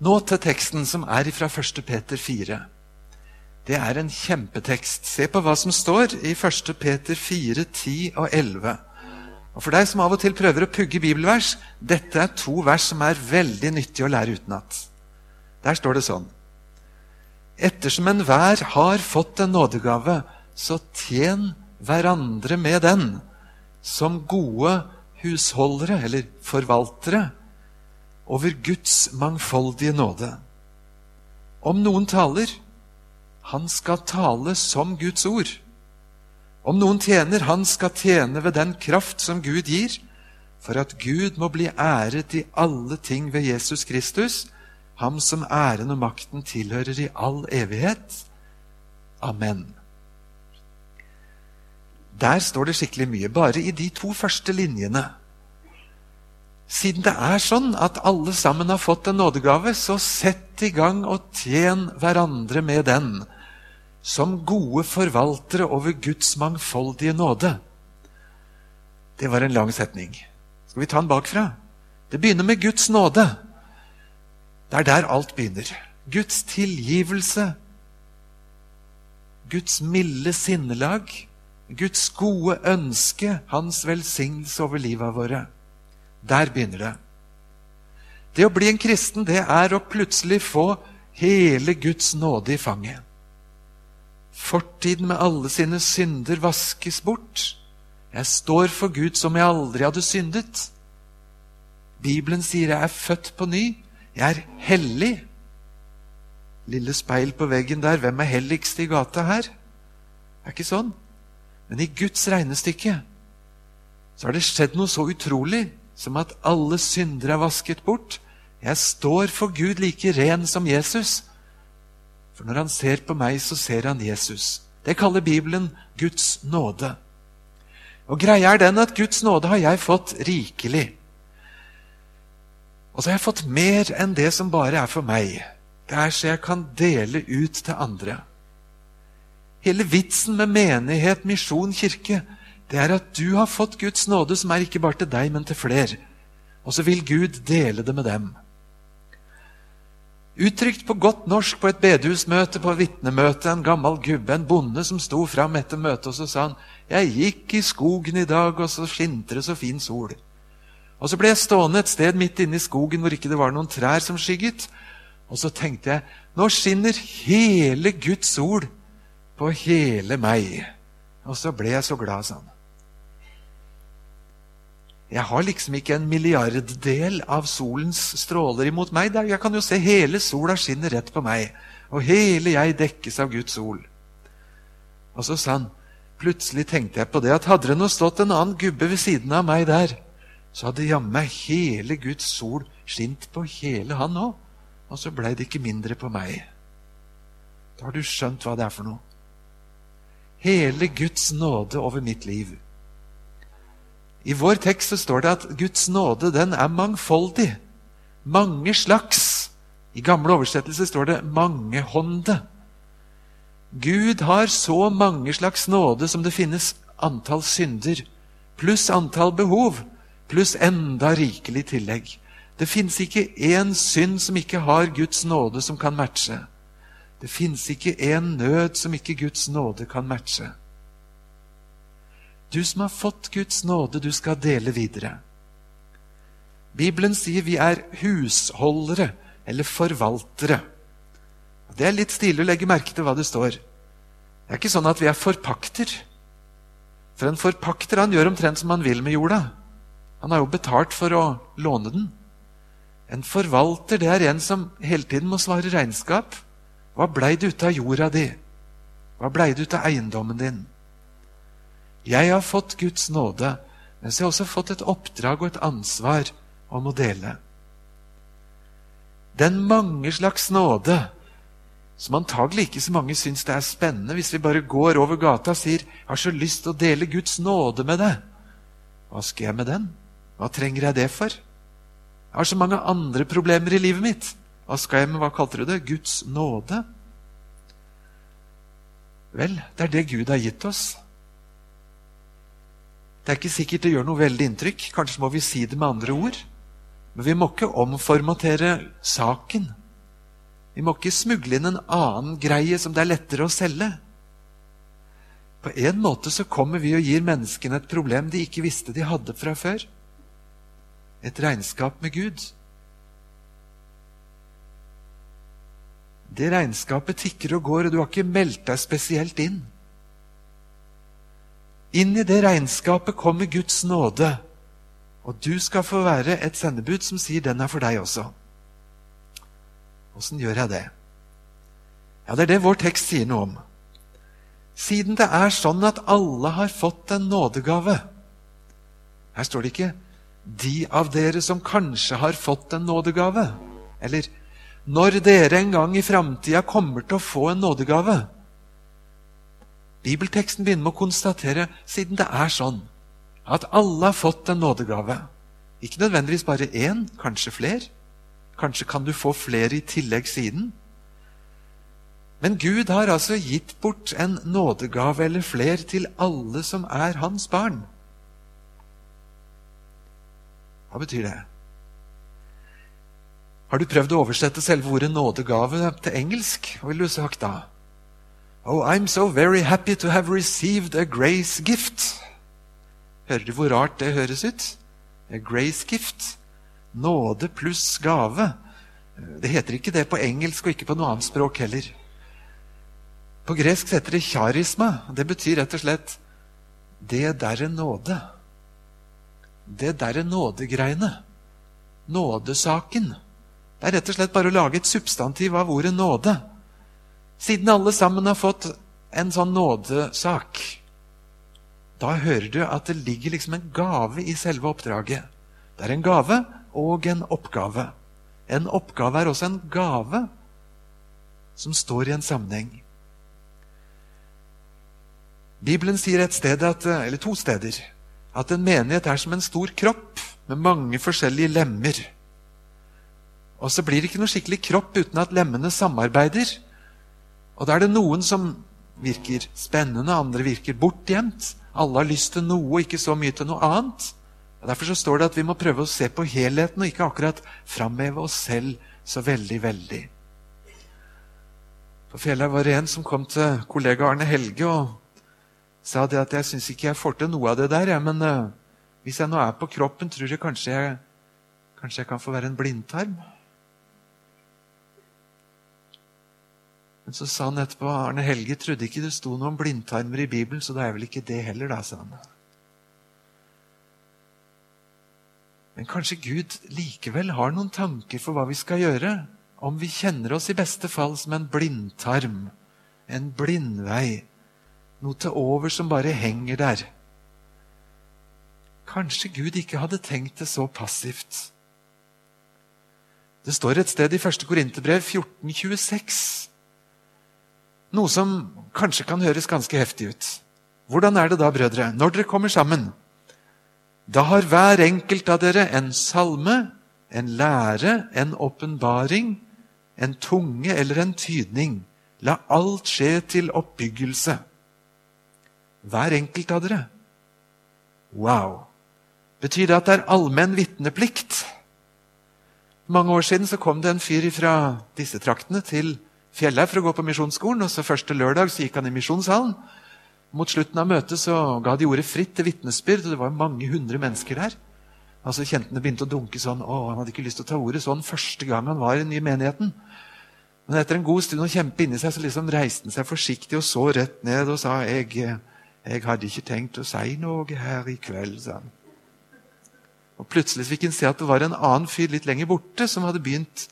Nå til teksten som er fra 1. Peter 4. Det er en kjempetekst. Se på hva som står i 1. Peter 4, 10 og 11. Og For deg som av og til prøver å pugge bibelvers, dette er to vers som er veldig nyttige å lære utenat. Der står det sånn Ettersom enhver har fått en nådegave, så tjen hverandre med den, som gode husholdere eller forvaltere over Guds mangfoldige nåde. Om noen taler, han skal tale som Guds ord. Om noen tjener, han skal tjene ved den kraft som Gud gir, for at Gud må bli æret i alle ting ved Jesus Kristus, ham som æren og makten tilhører i all evighet. Amen. Der står det skikkelig mye, bare i de to første linjene. Siden det er sånn at alle sammen har fått en nådegave, så sett i gang og tjen hverandre med den som gode forvaltere over Guds mangfoldige nåde. Det var en lang setning. Skal vi ta den bakfra? Det begynner med Guds nåde. Det er der alt begynner. Guds tilgivelse. Guds milde sinnelag. Guds gode ønske, hans velsignelse over livet våre. Der begynner det. Det å bli en kristen, det er å plutselig få hele Guds nåde i fanget. Fortiden med alle sine synder vaskes bort. Jeg står for Gud som jeg aldri hadde syndet. Bibelen sier jeg er født på ny. Jeg er hellig. Lille speil på veggen der. Hvem er helligst i gata her? Det er ikke sånn. Men i Guds regnestykke så har det skjedd noe så utrolig som at alle syndere er vasket bort. Jeg står for Gud like ren som Jesus. For når han ser på meg, så ser han Jesus. Det kaller Bibelen Guds nåde. Og greia er den at Guds nåde har jeg fått rikelig. Og så har jeg fått mer enn det som bare er for meg. Det er så jeg kan dele ut til andre. Hele vitsen med menighet, misjon, kirke, det er at du har fått Guds nåde, som er ikke bare til deg, men til flere. Og så vil Gud dele det med dem. Uttrykt på godt norsk på et bedehusmøte, på vitnemøte, en gammel gubbe, en bonde som sto fram etter møtet, og så sa han, 'Jeg gikk i skogen i dag, og så skinte det så fin sol.' Og så ble jeg stående et sted midt inne i skogen hvor ikke det var noen trær som skygget. Og så tenkte jeg, nå skinner hele Guds sol på hele meg. Og så ble jeg så glad, sa han. Jeg har liksom ikke en milliarddel av solens stråler imot meg. Jeg kan jo se hele sola skinner rett på meg, og hele jeg dekkes av Guds sol. Og så sa han, plutselig tenkte jeg på det at hadde det nå stått en annen gubbe ved siden av meg der, så hadde jammen hele Guds sol skint på hele han òg. Og så blei det ikke mindre på meg. Da har du skjønt hva det er for noe. Hele Guds nåde over mitt liv. I vår tekst så står det at Guds nåde den er mangfoldig. Mange slags. I gamle oversettelser står det 'mangehånde'. Gud har så mange slags nåde som det finnes antall synder, pluss antall behov, pluss enda rikelig tillegg. Det fins ikke én synd som ikke har Guds nåde som kan matche. Det fins ikke én nød som ikke Guds nåde kan matche. Du som har fått Guds nåde, du skal dele videre. Bibelen sier vi er husholdere eller forvaltere. Det er litt stilig å legge merke til hva det står. Det er ikke sånn at vi er forpakter. For en forpakter han gjør omtrent som han vil med jorda. Han har jo betalt for å låne den. En forvalter det er en som hele tiden må svare regnskap. Hva blei det ut av jorda di? Hva blei det ut av eiendommen din? Jeg har fått Guds nåde, mens jeg har også fått et oppdrag og et ansvar om å dele. Den mange slags nåde, som antagelig ikke så mange syns det er spennende hvis vi bare går over gata og sier 'Jeg har så lyst til å dele Guds nåde med deg'. Hva skal jeg med den? Hva trenger jeg det for? Jeg har så mange andre problemer i livet mitt. Hva skal jeg med hva kalte du det? Guds nåde? Vel, det er det Gud har gitt oss. Det er ikke sikkert det gjør noe veldig inntrykk. Kanskje må vi si det med andre ord. Men vi må ikke omformatere saken. Vi må ikke smugle inn en annen greie som det er lettere å selge. På en måte så kommer vi og gir menneskene et problem de ikke visste de hadde fra før. Et regnskap med Gud. Det regnskapet tikker og går, og du har ikke meldt deg spesielt inn. Inn i det regnskapet kommer Guds nåde, og du skal få være et sendebud som sier 'den er for deg' også. Åssen gjør jeg det? Ja, Det er det vår tekst sier noe om. Siden det er sånn at alle har fått en nådegave Her står det ikke 'de av dere som kanskje har fått en nådegave', eller 'når dere en gang i framtida kommer til å få en nådegave'. Bibelteksten begynner med å konstatere siden det er sånn at alle har fått en nådegave. Ikke nødvendigvis bare én, kanskje flere. Kanskje kan du få flere i tillegg siden. Men Gud har altså gitt bort en nådegave eller fler til alle som er hans barn. Hva betyr det? Har du prøvd å oversette selve ordet nådegave til engelsk? Hva ville du sagt da? Oh, I'm so very happy to have received a grace gift. Hører du hvor rart det høres ut? A grace gift. Nåde pluss gave. Det heter ikke det på engelsk og ikke på noe annet språk heller. På gresk heter det charisma. Det betyr rett og slett 'det derre nåde'. Det derre nådegreiene. Nådesaken. Det er rett og slett bare å lage et substantiv av ordet nåde. Siden alle sammen har fått en sånn nådesak, da hører du at det ligger liksom en gave i selve oppdraget. Det er en gave og en oppgave. En oppgave er også en gave som står i en sammenheng. Bibelen sier et sted at, eller to steder at en menighet er som en stor kropp med mange forskjellige lemmer. Og så blir det ikke noe skikkelig kropp uten at lemmene samarbeider. Og da er det noen som virker spennende, andre virker bortgjemt. Alle har lyst til noe, ikke så mye til noe annet. Og Derfor så står det at vi må prøve å se på helheten, og ikke akkurat framheve oss selv så veldig, veldig. På fjellet var det en som kom til kollega Arne Helge og sa det at jeg syns ikke jeg får til noe av det der, ja, men uh, hvis jeg nå er på kroppen, tror jeg kanskje jeg, kanskje jeg kan få være en blindtarm. Men så sa han etterpå Arne Helge trodde ikke det sto noe om blindtarmer i Bibelen, så det er vel ikke det heller, da, sa han. Men kanskje Gud likevel har noen tanker for hva vi skal gjøre, om vi kjenner oss i beste fall som en blindtarm, en blindvei, noe til over som bare henger der. Kanskje Gud ikke hadde tenkt det så passivt. Det står et sted i 1. Korinterbrev 1426 noe som kanskje kan høres ganske heftig ut. Hvordan er det da, brødre, når dere kommer sammen? Da har hver enkelt av dere en salme, en lære, en åpenbaring, en tunge eller en tydning. La alt skje til oppbyggelse. Hver enkelt av dere. Wow! Betyr det at det er allmenn vitneplikt? mange år siden så kom det en fyr fra disse traktene til Fjellhaug for å gå på misjonsskolen. og så Første lørdag så gikk han i misjonshallen. Mot slutten av møtet så ga de ordet fritt til vitnesbyrd, og det var mange hundre mennesker der. Altså Kjentene begynte å dunke sånn. Å, han hadde ikke lyst til å ta ordet sånn første gang han var i den nye menigheten. Men etter en god stund å kjempe inni seg, så liksom reiste han seg forsiktig og så rett ned og sa jeg, jeg hadde ikke tenkt å si noe her i kveld, sa han. Og Plutselig fikk han se at det var en annen fyr litt lenger borte som hadde begynt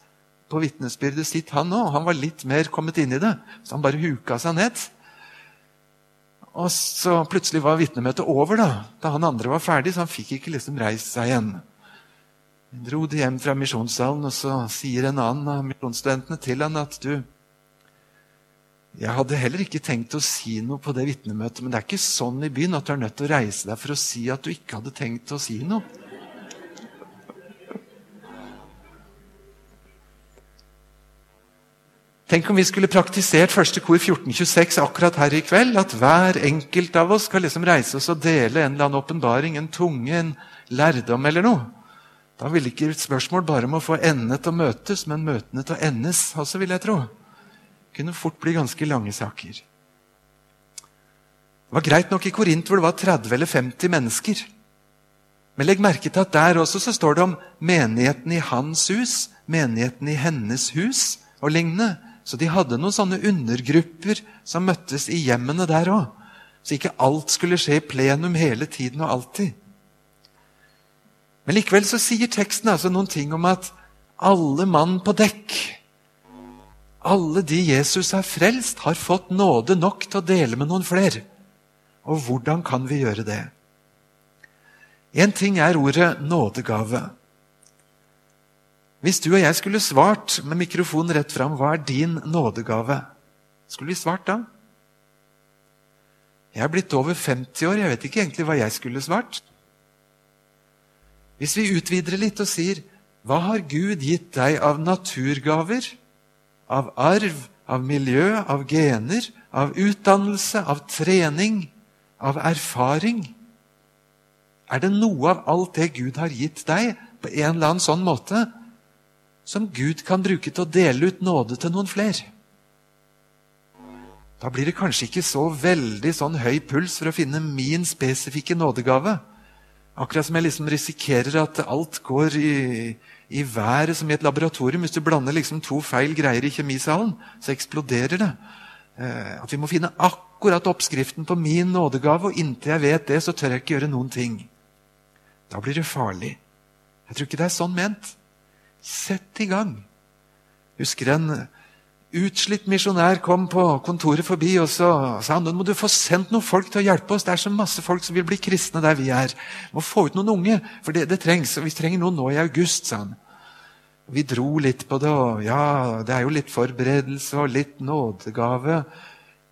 på vitnesbyrdet sitt, han òg. Han var litt mer kommet inn i det, så han bare huka seg ned. Og så plutselig var vitnemøtet over da da han andre var ferdig, så han fikk ikke liksom reist seg igjen. Han dro de hjem fra misjonssalen, og så sier en annen av misjonsstudentene til han at du Jeg hadde heller ikke tenkt å si noe på det vitnemøtet, men det er ikke sånn i byen at du er nødt til å reise deg for å si at du ikke hadde tenkt å si noe. Tenk om vi skulle praktisert første kor 1426 akkurat her i kveld. At hver enkelt av oss skal liksom reise oss og dele en eller annen åpenbaring, en tunge, en lærdom eller noe. Da ville ikke spørsmål bare om å få endene til å møtes, men møtene til å endes også, vil jeg tro. Det kunne fort bli ganske lange saker. Det var greit nok i Korint hvor det var 30 eller 50 mennesker. Men legg merke til at der også så står det om menigheten i hans hus, menigheten i hennes hus og lignende. Så de hadde noen sånne undergrupper som møttes i hjemmene der òg. Så ikke alt skulle skje i plenum hele tiden og alltid. Men likevel så sier teksten altså noen ting om at alle mann på dekk, alle de Jesus har frelst, har fått nåde nok til å dele med noen flere. Og hvordan kan vi gjøre det? Én ting er ordet nådegave. Hvis du og jeg skulle svart med mikrofonen rett fram, hva er din nådegave? Skulle vi svart da? Jeg er blitt over 50 år, jeg vet ikke egentlig hva jeg skulle svart. Hvis vi utvider litt og sier hva har Gud gitt deg av naturgaver, av arv, av miljø, av gener, av utdannelse, av trening, av erfaring? Er det noe av alt det Gud har gitt deg, på en eller annen sånn måte, som Gud kan bruke til å dele ut nåde til noen flere? Da blir det kanskje ikke så veldig sånn høy puls for å finne min spesifikke nådegave. Akkurat som jeg liksom risikerer at alt går i, i været som i et laboratorium. Hvis du blander liksom to feil greier i kjemisalen, så eksploderer det. Eh, at vi må finne akkurat oppskriften på min nådegave, og inntil jeg vet det, så tør jeg ikke gjøre noen ting. Da blir det farlig. Jeg tror ikke det er sånn ment. Sett i gang. Husker en utslitt misjonær kom på kontoret forbi og så sa han, nå må du få sendt noen folk til å hjelpe oss. Det er så masse folk som vil bli kristne der vi er. Må få ut noen unge, for det, det trengs. Og vi trenger noen nå i august, sa han. Vi dro litt på det, og ja, det er jo litt forberedelse og litt nådegave.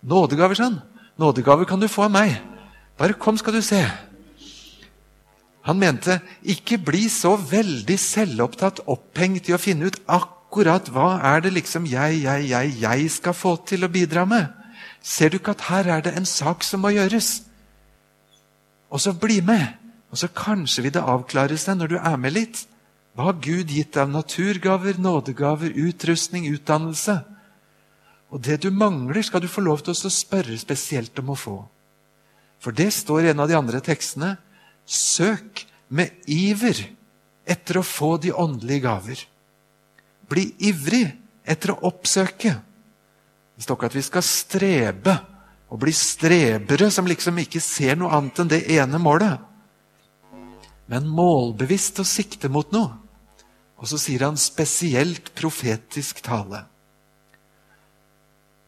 Nådegaver, sa han. Nådegaver kan du få av meg. Bare kom, skal du se. Han mente ikke bli så veldig selvopptatt, opphengt i å finne ut akkurat hva er det liksom jeg, jeg, jeg, jeg skal få til å bidra med? Ser du ikke at her er det en sak som må gjøres? Og så bli med. Og så kanskje vil det avklare seg når du er med litt. Hva har Gud gitt av naturgaver, nådegaver, utrustning, utdannelse? Og det du mangler, skal du få lov til å spørre spesielt om å få. For det står i en av de andre tekstene. Søk med iver etter å få de åndelige gaver. Bli ivrig etter å oppsøke. Det står ikke at vi skal strebe og bli strebere som liksom ikke ser noe annet enn det ene målet. Men målbevisst å sikte mot noe. Og så sier han spesielt profetisk tale.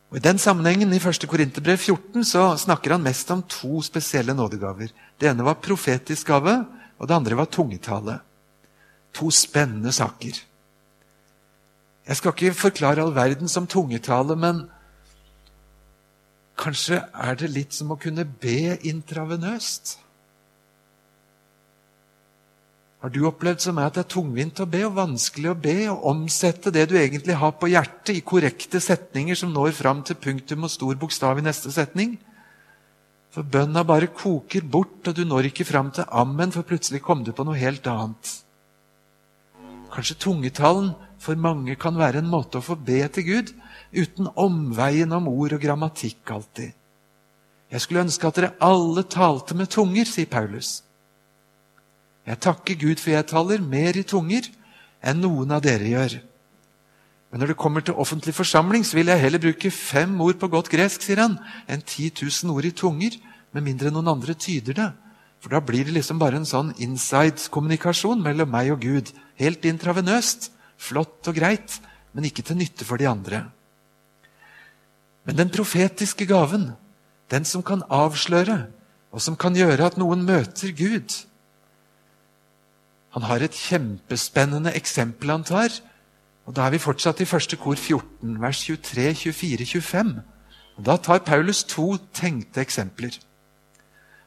Og I den sammenhengen i 1. Korinterbrev 14 så snakker han mest om to spesielle nådegaver. Det ene var profetisk gave, og det andre var tungetale. To spennende saker. Jeg skal ikke forklare all verden som tungetale, men kanskje er det litt som å kunne be intravenøst? Har du opplevd som meg at det er tungvint å be og vanskelig å be og omsette det du egentlig har på hjertet, i korrekte setninger som når fram til punktum og stor bokstav i neste setning? For bønna bare koker bort, og du når ikke fram til ammen, for plutselig kom du på noe helt annet. Kanskje tungetalen for mange kan være en måte å få be til Gud uten omveien om ord og grammatikk alltid. Jeg skulle ønske at dere alle talte med tunger, sier Paulus. Jeg takker Gud for jeg taler mer i tunger enn noen av dere gjør. Men når det kommer til offentlig forsamling, så vil jeg heller bruke fem ord på godt gresk, sier han, enn 10 000 ord i tunger, med mindre noen andre tyder det. For da blir det liksom bare en sånn inside-kommunikasjon mellom meg og Gud. Helt intravenøst. Flott og greit, men ikke til nytte for de andre. Men den profetiske gaven, den som kan avsløre, og som kan gjøre at noen møter Gud Han har et kjempespennende eksempel han tar. og Da er vi fortsatt i første kor 14, vers 23, 24, 25. Og Da tar Paulus to tenkte eksempler.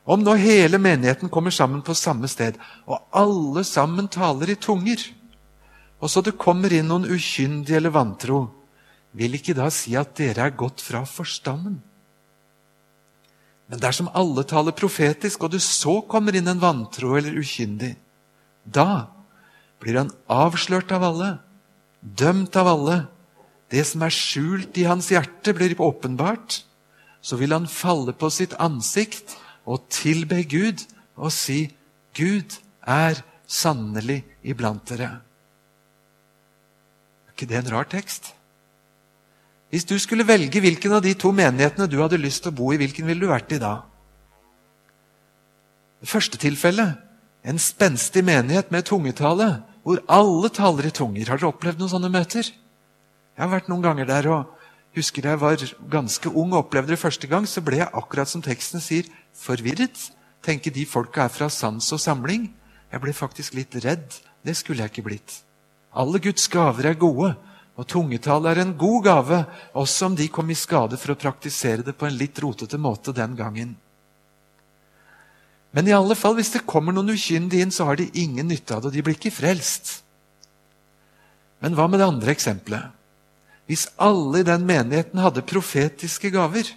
Om nå hele menigheten kommer sammen på samme sted, og alle sammen taler i tunger og så det kommer inn noen ukyndige eller vantro, vil ikke da si at dere er gått fra forstanden. Men dersom alle taler profetisk, og det så kommer inn en vantro eller ukyndig, da blir han avslørt av alle, dømt av alle. Det som er skjult i hans hjerte, blir åpenbart. Så vil han falle på sitt ansikt og tilbe Gud og si, Gud er sannelig iblant dere. Er ikke det en rar tekst? Hvis du skulle velge hvilken av de to menighetene du hadde lyst til å bo i, hvilken ville du vært i da? Det første tilfellet, en spenstig menighet med tungetale, hvor alle taler i tunger. Har dere opplevd noen sånne møter? Jeg har vært noen ganger der og husker jeg var ganske ung og opplevde det første gang, så ble jeg akkurat som teksten sier, forvirret. Tenke de folka er fra sans og samling. Jeg ble faktisk litt redd. Det skulle jeg ikke blitt. Alle Guds gaver er gode, og tungetall er en god gave, også om de kom i skade for å praktisere det på en litt rotete måte den gangen. Men i alle fall, hvis det kommer noen ukyndige inn, så har de ingen nytte av det, og de blir ikke frelst. Men hva med det andre eksempelet? Hvis alle i den menigheten hadde profetiske gaver,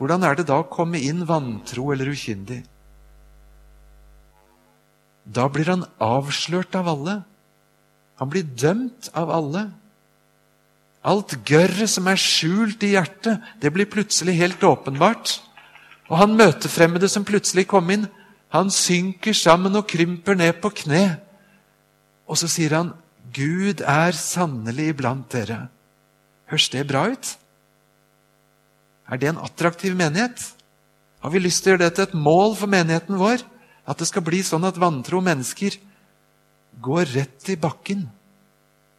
hvordan er det da å komme inn vantro eller ukyndig? Da blir han avslørt av alle. Han blir dømt av alle. Alt gørret som er skjult i hjertet, det blir plutselig helt åpenbart. Og han møtefremmede som plutselig kom inn, han synker sammen og krymper ned på kne. Og så sier han, 'Gud er sannelig iblant dere'. Høres det bra ut? Er det en attraktiv menighet? Har vi lyst til å gjøre det til et mål for menigheten vår? At det skal bli sånn at vantro mennesker går rett i bakken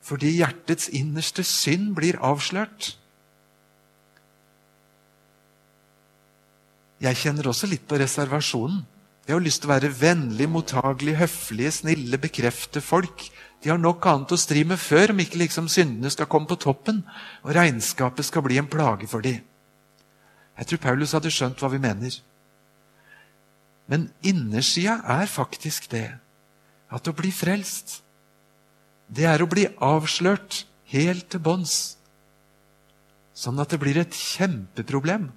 fordi hjertets innerste synd blir avslørt. Jeg kjenner også litt på reservasjonen. Jeg har lyst til å være vennlig, mottagelig, høflige, snille, bekrefte folk. De har nok annet å stri med før om ikke liksom syndene skal komme på toppen og regnskapet skal bli en plage for dem. Jeg tror Paulus hadde skjønt hva vi mener. Men innersida er faktisk det at å bli frelst det er å bli avslørt helt til bånns. Sånn at det blir et kjempeproblem.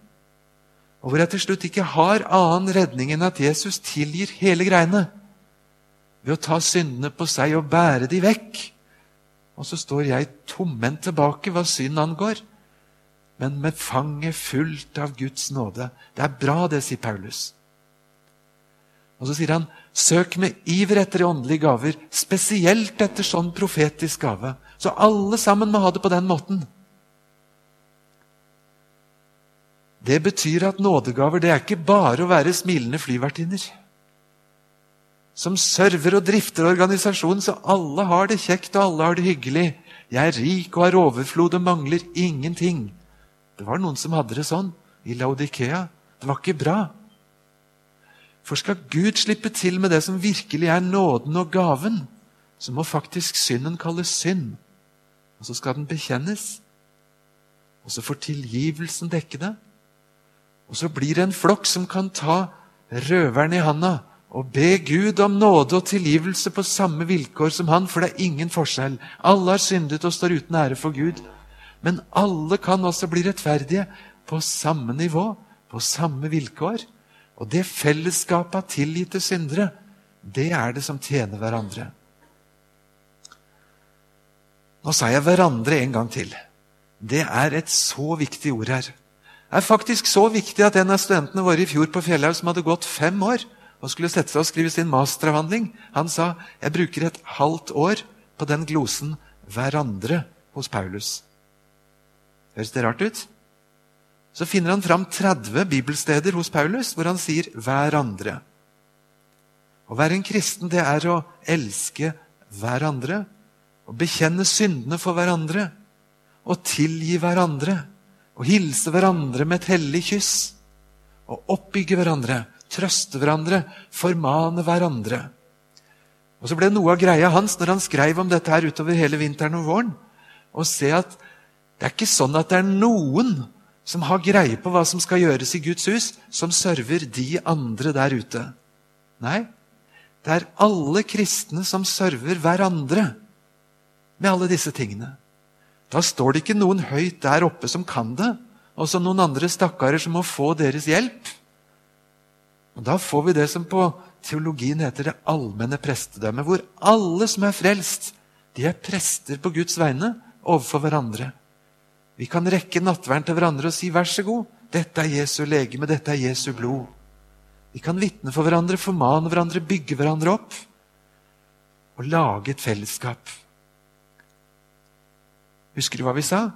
Og hvor jeg til slutt ikke har annen redning enn at Jesus tilgir hele greiene. Ved å ta syndene på seg og bære de vekk. Og så står jeg tomhendt tilbake hva synd angår. Men med fanget fullt av Guds nåde. Det er bra, det, sier Paulus. Og så sier han Søk med iver etter åndelige gaver, spesielt etter sånn profetisk gave. Så alle sammen må ha det på den måten. Det betyr at nådegaver det er ikke bare å være smilende flyvertinner. Som server og drifter organisasjonen så alle har det kjekt og alle har det hyggelig. Jeg er rik og har overflod og mangler ingenting. Det var noen som hadde det sånn i Laudikea. Det var ikke bra. For skal Gud slippe til med det som virkelig er nåden og gaven, så må faktisk synden kalles synd. Og så skal den bekjennes. Og så får tilgivelsen dekke det. Og så blir det en flokk som kan ta røveren i handa og be Gud om nåde og tilgivelse på samme vilkår som han, for det er ingen forskjell. Alle har syndet og står uten ære for Gud. Men alle kan også bli rettferdige på samme nivå, på samme vilkår. Og det fellesskapet av tilgitte syndere, det er det som tjener hverandre. Nå sa jeg 'hverandre' en gang til. Det er et så viktig ord her. Er faktisk så viktig at en av studentene våre i fjor på Fjellhaug, som hadde gått fem år og skulle sette seg og skrive sin masteravhandling, han sa 'jeg bruker et halvt år på den glosen 'hverandre' hos Paulus'. Høres det rart ut? så finner han fram 30 bibelsteder hos Paulus hvor han sier 'hverandre'. Å være en kristen, det er å elske hverandre. Å bekjenne syndene for hverandre. Å tilgi hverandre. Å hilse hverandre med et hellig kyss. Og oppbygge hverandre, trøste hverandre, formane hverandre. Og Så ble noe av greia hans når han skrev om dette her utover hele vinteren og våren, å se at det er ikke sånn at det er noen som har greie på hva som skal gjøres i Guds hus, som server de andre der ute. Nei, det er alle kristne som server hverandre med alle disse tingene. Da står det ikke noen høyt der oppe som kan det, og så noen andre stakkarer som må få deres hjelp. Og Da får vi det som på teologien heter det allmenne prestedømmet, hvor alle som er frelst, de er prester på Guds vegne overfor hverandre. Vi kan rekke nattverden til hverandre og si 'vær så god', dette er Jesu legeme, dette er Jesu blod. Vi kan vitne for hverandre, formane hverandre, bygge hverandre opp. Og lage et fellesskap. Husker du hva vi sa?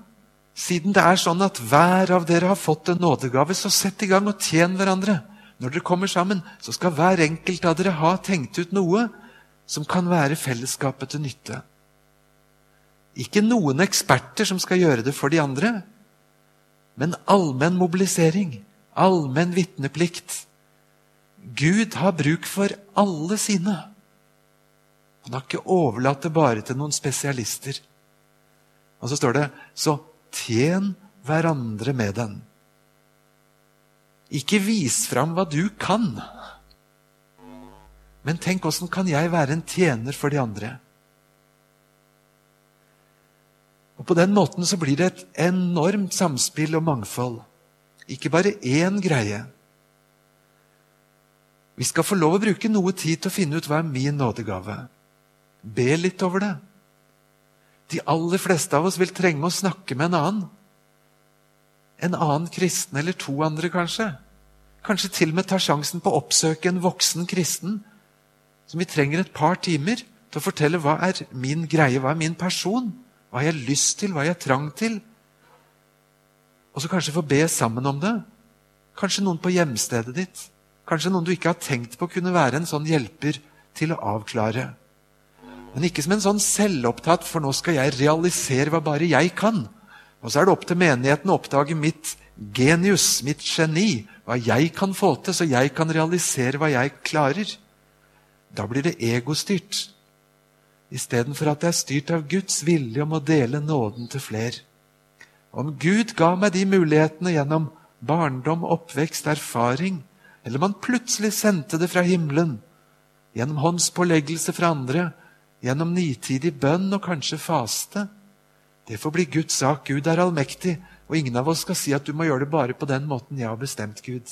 Siden det er sånn at hver av dere har fått en nådegave, så sett i gang og tjen hverandre. Når dere kommer sammen, så skal hver enkelt av dere ha tenkt ut noe som kan være fellesskapet til nytte. Ikke noen eksperter som skal gjøre det for de andre, men allmenn mobilisering, allmenn vitneplikt. Gud har bruk for alle sine. Han har ikke overlatt det bare til noen spesialister. Og så står det så tjen hverandre med den. Ikke vis fram hva du kan. Men tenk åssen kan jeg være en tjener for de andre? Og På den måten så blir det et enormt samspill og mangfold. Ikke bare én greie. Vi skal få lov å bruke noe tid til å finne ut hva er min nådegave. Be litt over det. De aller fleste av oss vil trenge å snakke med en annen. En annen kristen, eller to andre, kanskje. Kanskje til og med ta sjansen på å oppsøke en voksen kristen som vi trenger et par timer til å fortelle hva er min greie, hva er min person. Hva har jeg lyst til? Hva har jeg trang til? Og så kanskje få be sammen om det. Kanskje noen på hjemstedet ditt. Kanskje noen du ikke har tenkt på kunne være en sånn hjelper til å avklare. Men ikke som en sånn selvopptatt, for nå skal jeg realisere hva bare jeg kan. Og så er det opp til menigheten å oppdage mitt genius, mitt geni, hva jeg kan få til, så jeg kan realisere hva jeg klarer. Da blir det egostyrt istedenfor at det er styrt av Guds vilje om å dele nåden til fler. Om Gud ga meg de mulighetene gjennom barndom, oppvekst, erfaring, eller om han plutselig sendte det fra himmelen, gjennom håndspåleggelse fra andre, gjennom nitidig bønn og kanskje faste, det får bli Guds sak. Gud er allmektig, og ingen av oss skal si at du må gjøre det bare på den måten jeg har bestemt, Gud.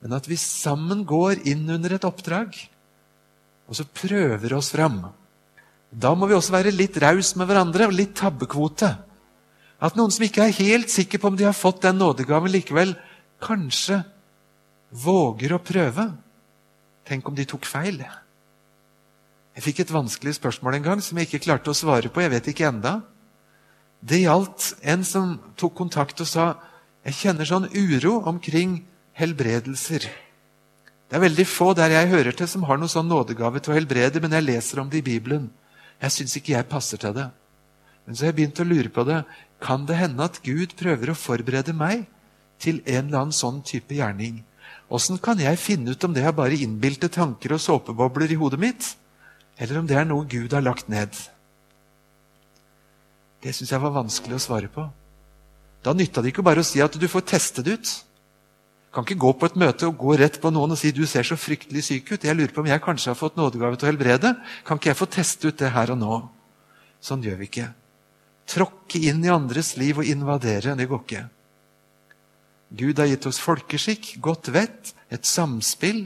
Men at vi sammen går inn under et oppdrag, og så prøver oss fram. Da må vi også være litt raus med hverandre og litt tabbekvote. At noen som ikke er helt sikker på om de har fått den nådegaven likevel, kanskje våger å prøve. Tenk om de tok feil. Jeg fikk et vanskelig spørsmål en gang som jeg ikke klarte å svare på. jeg vet ikke enda. Det gjaldt en som tok kontakt og sa jeg kjenner sånn uro omkring helbredelser. Det er veldig få der jeg hører til, som har noen sånn nådegave til å helbrede, men jeg leser om det i Bibelen. Jeg syns ikke jeg passer til det. Men så har jeg begynt å lure på det. Kan det hende at Gud prøver å forberede meg til en eller annen sånn type gjerning? Åssen kan jeg finne ut om det er bare innbilte tanker og såpebobler i hodet mitt, eller om det er noe Gud har lagt ned? Det syns jeg var vanskelig å svare på. Da nytta det ikke bare å si at du får teste det ut. Kan ikke gå på et møte og gå rett på noen og si du ser så fryktelig syk ut. Jeg lurer på om jeg kanskje har fått nådegave til å helbrede. Kan ikke jeg få teste ut det her og nå? Sånn gjør vi ikke. Tråkke inn i andres liv og invadere, det går ikke. Gud har gitt oss folkeskikk, godt vett, et samspill.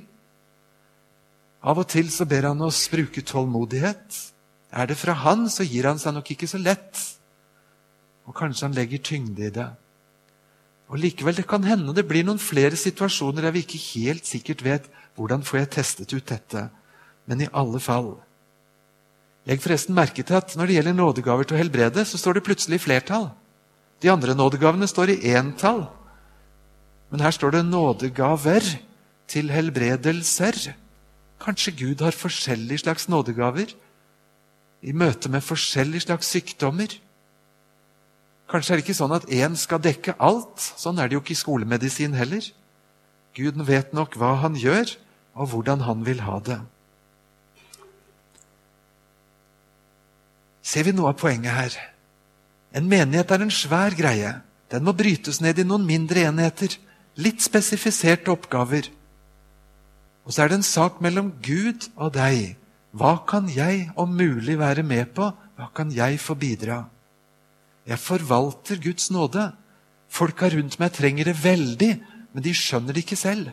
Av og til så ber han oss bruke tålmodighet. Er det fra han, så gir han seg nok ikke så lett. Og kanskje han legger tyngde i det. Og likevel, det kan hende det blir noen flere situasjoner der vi ikke helt sikkert vet hvordan får jeg testet ut dette. Men i alle fall Legg forresten merke til at når det gjelder nådegaver til å helbrede, så står det plutselig flertall. De andre nådegavene står i entall. Men her står det nådegaver til helbredelser. Kanskje Gud har forskjellige slags nådegaver i møte med forskjellige slags sykdommer. Kanskje er det ikke sånn at én skal dekke alt. Sånn er det jo ikke i skolemedisin heller. Gud vet nok hva han gjør, og hvordan han vil ha det. Ser vi noe av poenget her? En menighet er en svær greie. Den må brytes ned i noen mindre enheter. Litt spesifiserte oppgaver. Og så er det en sak mellom Gud og deg. Hva kan jeg om mulig være med på? Hva kan jeg få bidra? Jeg forvalter Guds nåde. Folka rundt meg trenger det veldig, men de skjønner det ikke selv.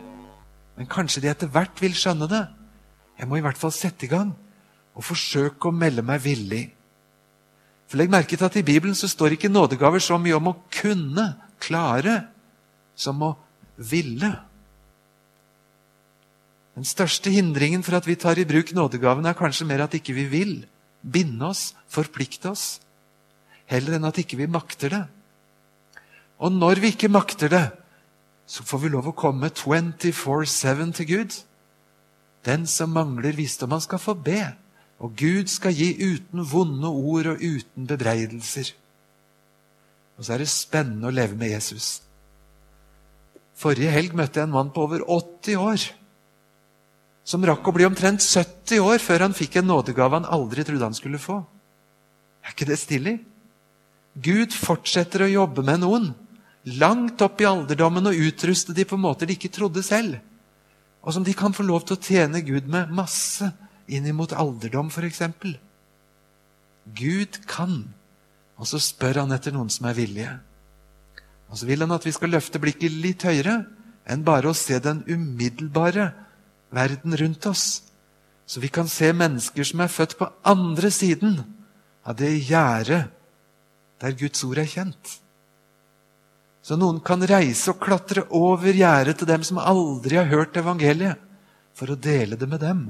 Men kanskje de etter hvert vil skjønne det. Jeg må i hvert fall sette i gang og forsøke å melde meg villig. For Legg merke til at i Bibelen så står ikke nådegaver så mye om å kunne, klare, som å ville. Den største hindringen for at vi tar i bruk nådegaven, er kanskje mer at ikke vi vil binde oss, forplikte oss, heller enn at ikke vi makter det. Og når vi ikke makter det, så får vi lov å komme 24-7 til Gud. Den som mangler visdom, han skal få be. Og Gud skal gi uten vonde ord og uten bebreidelser. Og så er det spennende å leve med Jesus. Forrige helg møtte jeg en mann på over 80 år som rakk å bli omtrent 70 år før han fikk en nådegave han aldri trodde han skulle få. Er ikke det stilig? Gud fortsetter å jobbe med noen langt opp i alderdommen og utruste de på måter de ikke trodde selv, og som de kan få lov til å tjene Gud med masse inn imot alderdom, f.eks. Gud kan, og så spør han etter noen som er villige. Og så vil han at vi skal løfte blikket litt høyere enn bare å se den umiddelbare verden rundt oss, så vi kan se mennesker som er født på andre siden av det gjerdet der Guds ord er kjent. Så noen kan reise og klatre over gjerdet til dem som aldri har hørt evangeliet, for å dele det med dem.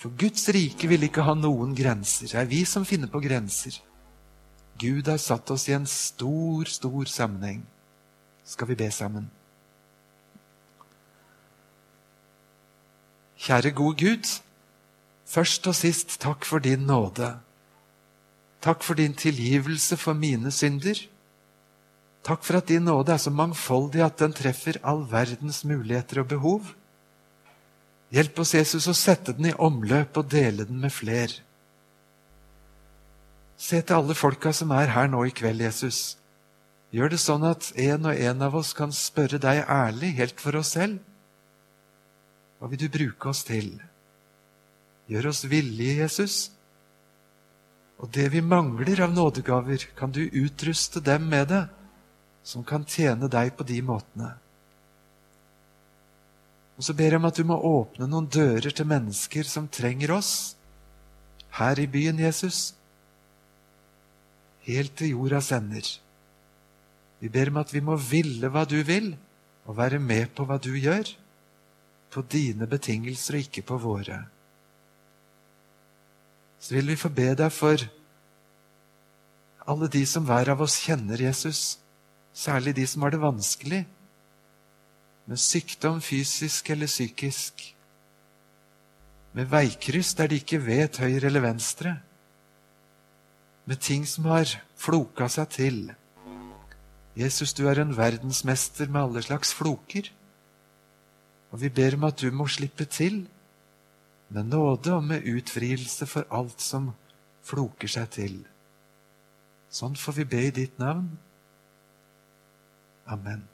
For Guds rike vil ikke ha noen grenser. Det er vi som finner på grenser. Gud har satt oss i en stor, stor sammenheng. Skal vi be sammen? Kjære gode Gud, først og sist takk for din nåde. Takk for din tilgivelse for mine synder. Takk for at din nåde er så mangfoldig at den treffer all verdens muligheter og behov. Hjelp oss, Jesus, å sette den i omløp og dele den med fler. Se til alle folka som er her nå i kveld, Jesus. Gjør det sånn at en og en av oss kan spørre deg ærlig, helt for oss selv. Hva vil du bruke oss til? Gjør oss villige, Jesus. Og det vi mangler av nådegaver, kan du utruste dem med det, som kan tjene deg på de måtene. Og så ber jeg om at du må åpne noen dører til mennesker som trenger oss, her i byen, Jesus, helt til jordas ender. Vi ber om at vi må ville hva du vil, og være med på hva du gjør på dine betingelser og ikke på våre. Så vil vi få be deg for alle de som hver av oss kjenner Jesus, særlig de som har det vanskelig, med sykdom fysisk eller psykisk, med veikryss der de ikke vet høyre eller venstre, med ting som har floka seg til. Jesus, du er en verdensmester med alle slags floker. Og vi ber om at du må slippe til med nåde og med utfrielse for alt som floker seg til. Sånn får vi be i ditt navn. Amen.